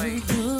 Like.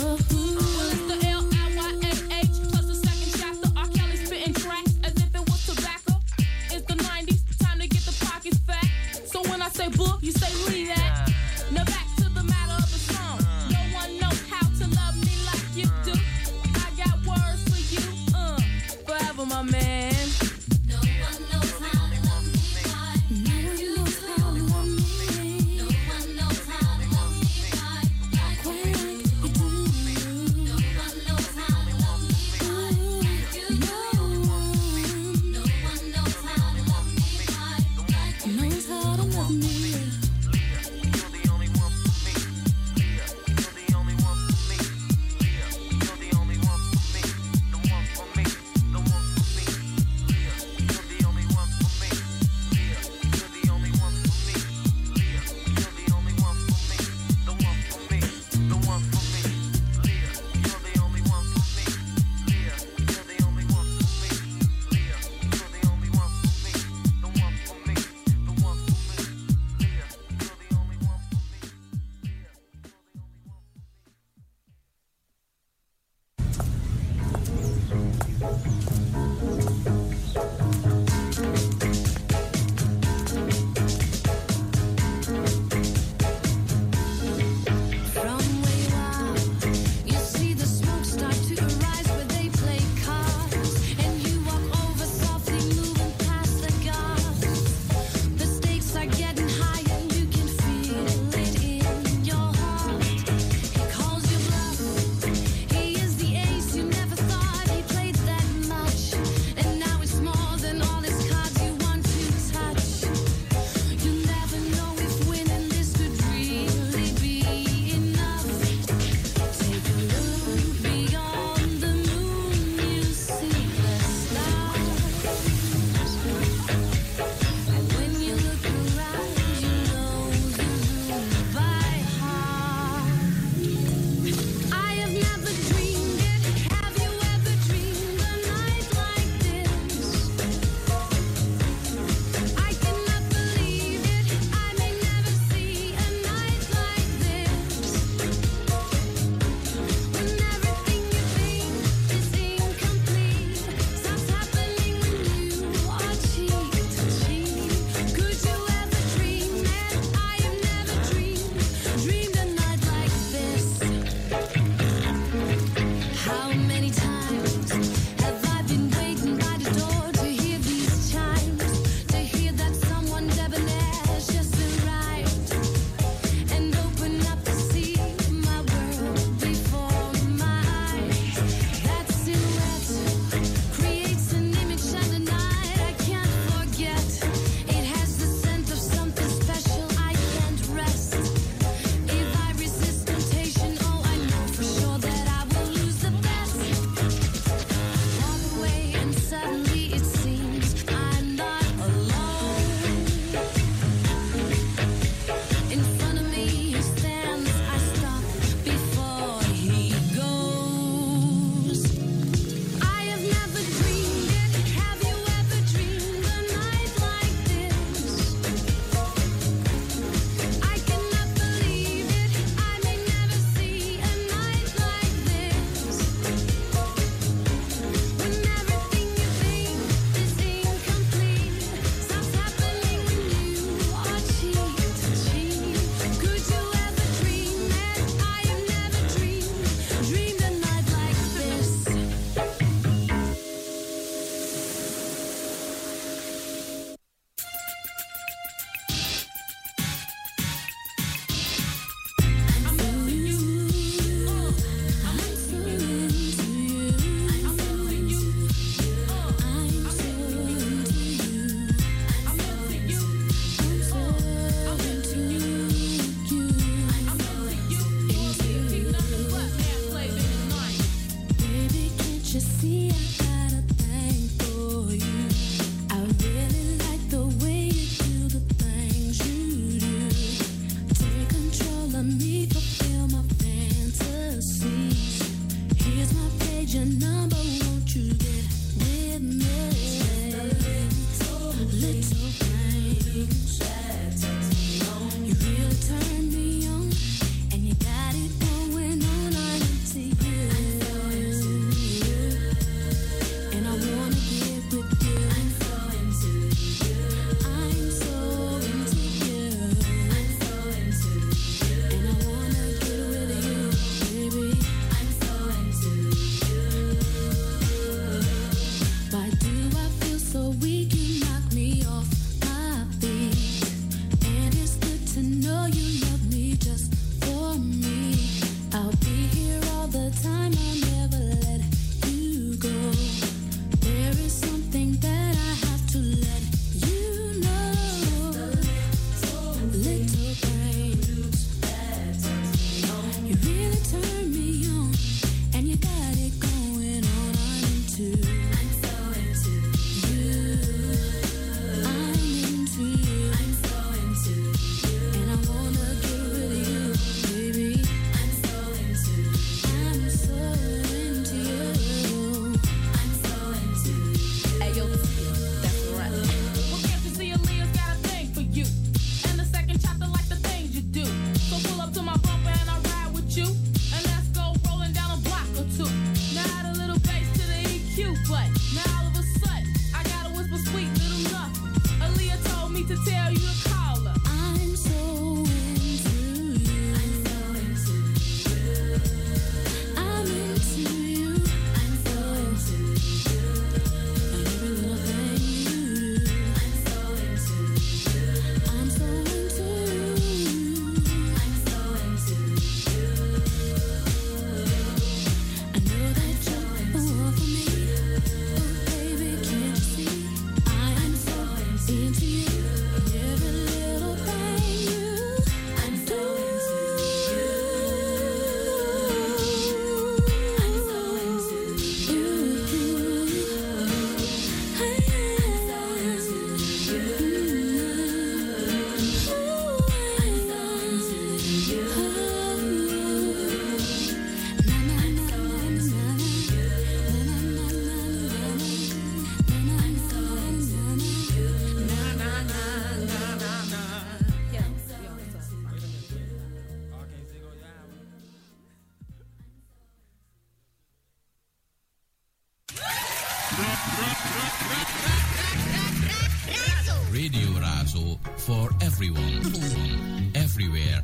Radio Razo for everyone, everywhere,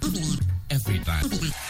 every time.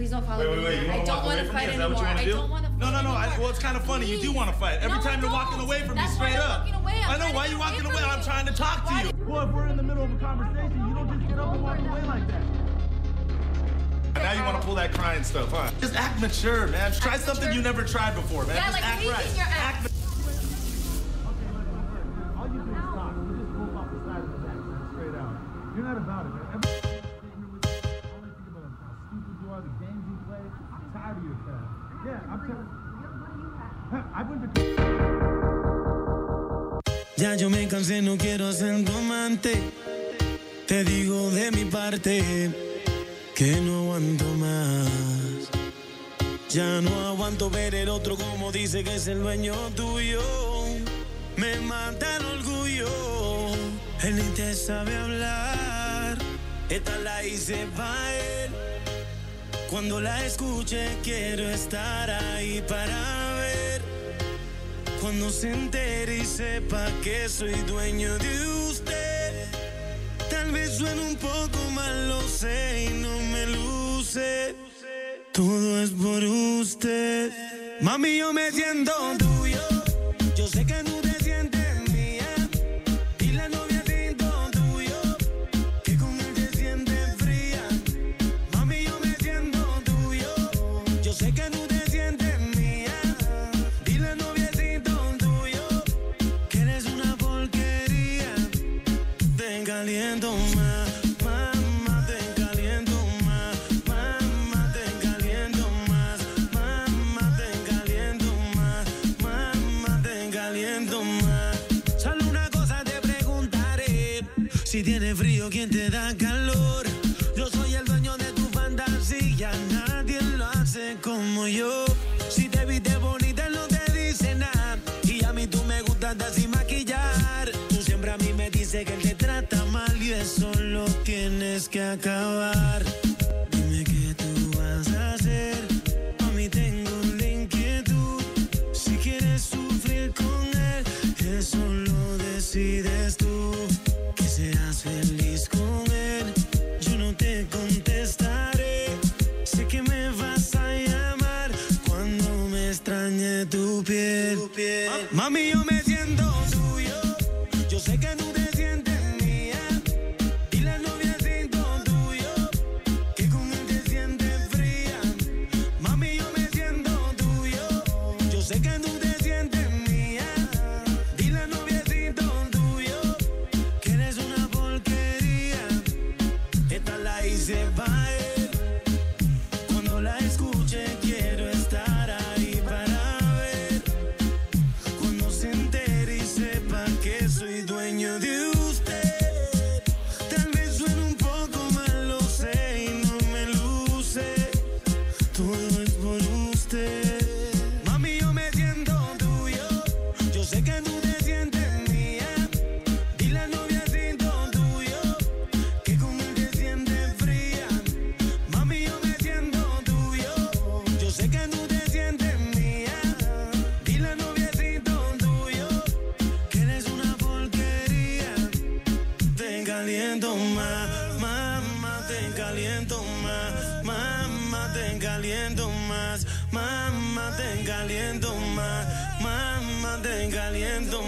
Please don't follow Wait, me. wait, wait. You I don't want to fight Is anymore. you want to I do? don't want to No, no, no. I, well, it's kind of funny. You do want to fight. Every No, time you're walking away from me That's why straight I'm up. walking away. I'm I know. Why get you away walking away? I'm trying to talk to you. Well, if we're in the middle of a conversation, you don't just get up and walk away like that. And now you want to pull that crying stuff, huh? Just act mature, man. Try Act something mature? you never tried before, man. Yeah, just like act right. your ass. Act que no aguanto más. Ya no aguanto ver el otro como dice que es el dueño tuyo. Me mata el orgullo. Él ni te sabe hablar. Esta la hice para él. Cuando la escuche quiero estar ahí para ver. Cuando se entere y sepa que soy dueño de usted. Tal vez suene un poco lo sé y no me luce. Todo es por usted. Mami, yo me siento tuyo. Yo sé que tú te sientes mía. Y la novia siento tuyo. Que con él te sientes fría. Mami, yo me siento tuyo. Yo sé que tú te sientes mía. Dile noviecito tuyo que eres una porquería. Te caliento más, tiene frío, ¿quién te da calor? Yo soy el dueño de tu fantasía, nadie lo hace como yo. Si te viste bonita, no te dice nada. Y a mí tú me gustas sin maquillar. Tú siempre a mí me dices que él te trata mal y eso lo tienes que acabar. Dime qué tú vas a hacer. A mí tengo la inquietud. Si quieres sufrir con él, eso lo decides tú. Seas feliz con él. Yo no te contestaré. Sé que me vas a llamar cuando me extrañe tu piel. Mami, yo me caliento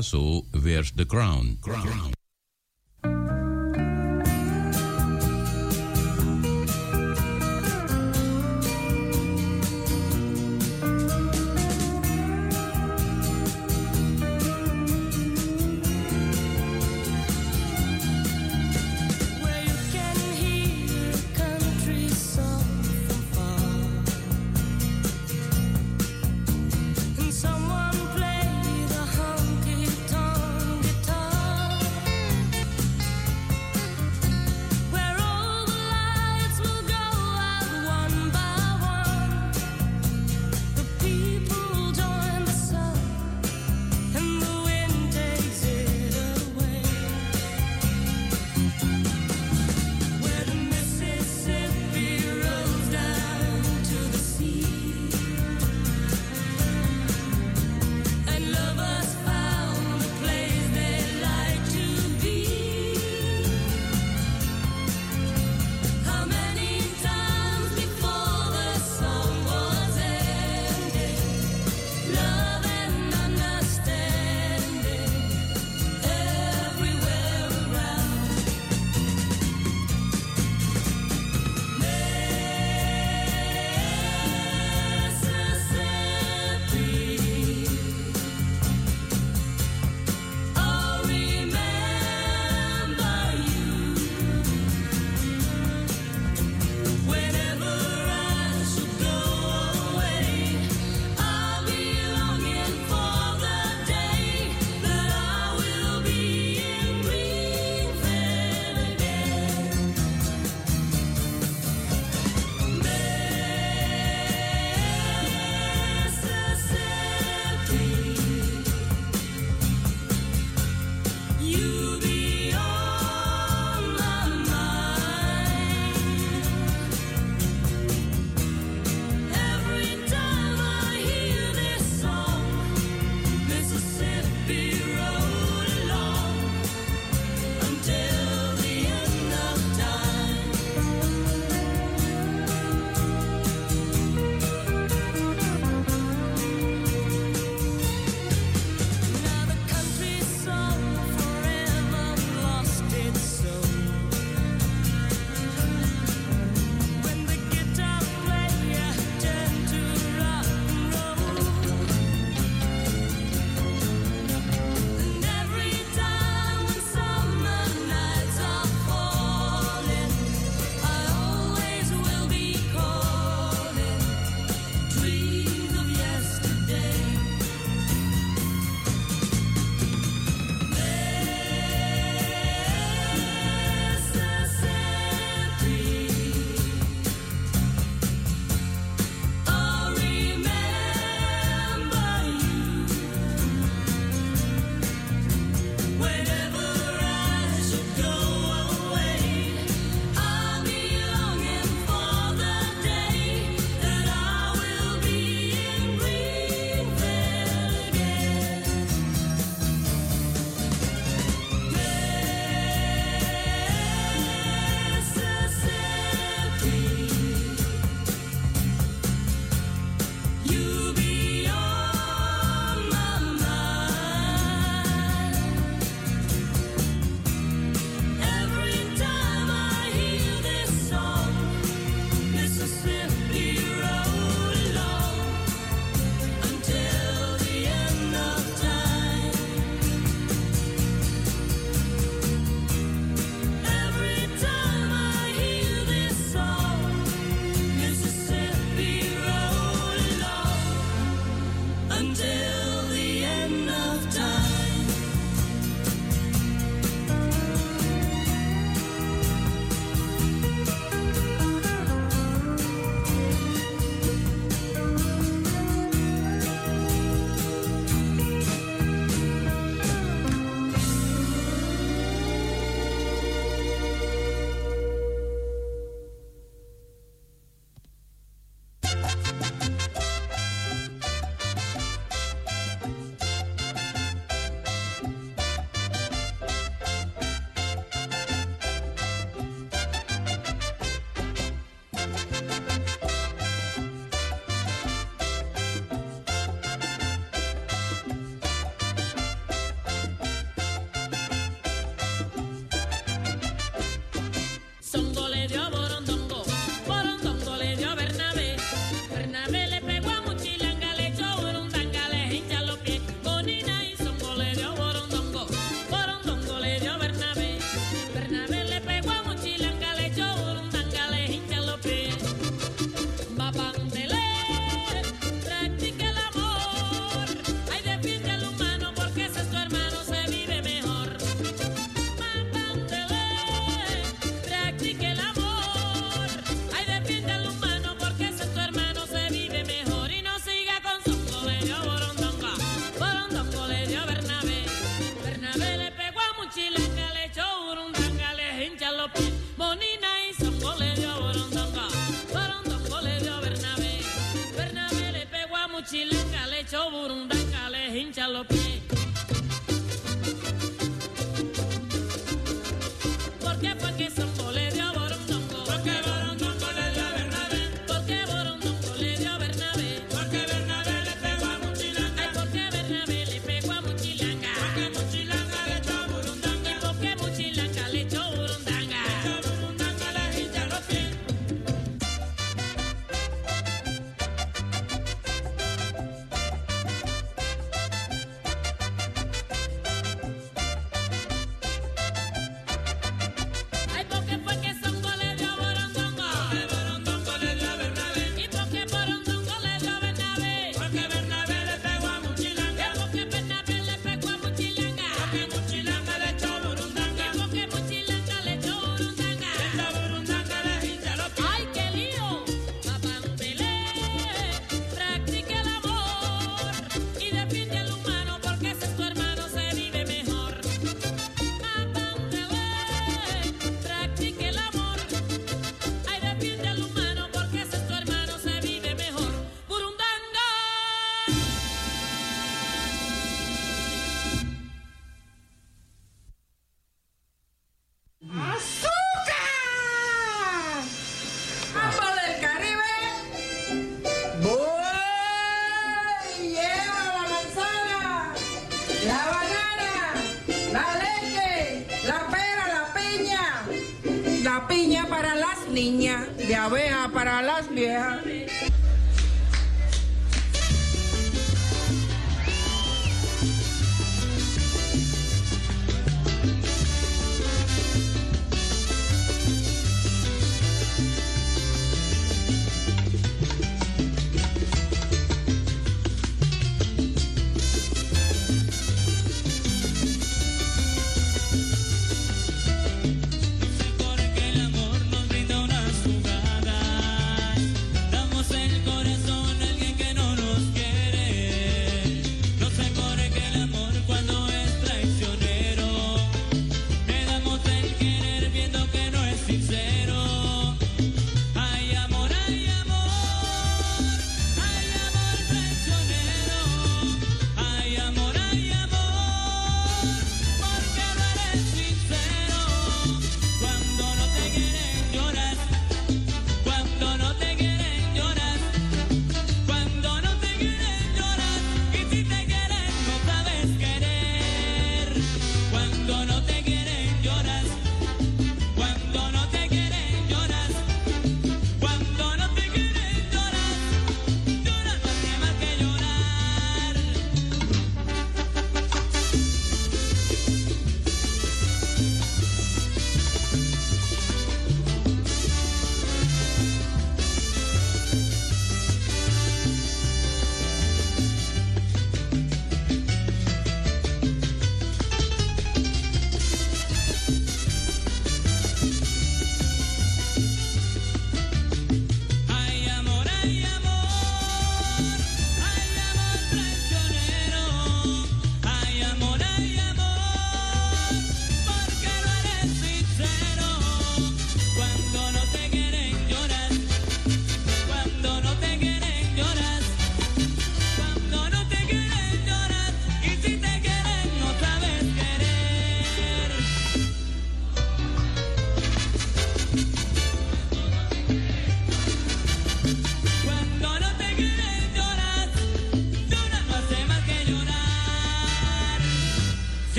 So vers the Crown. Crown.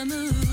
The mood.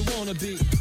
you wanna be.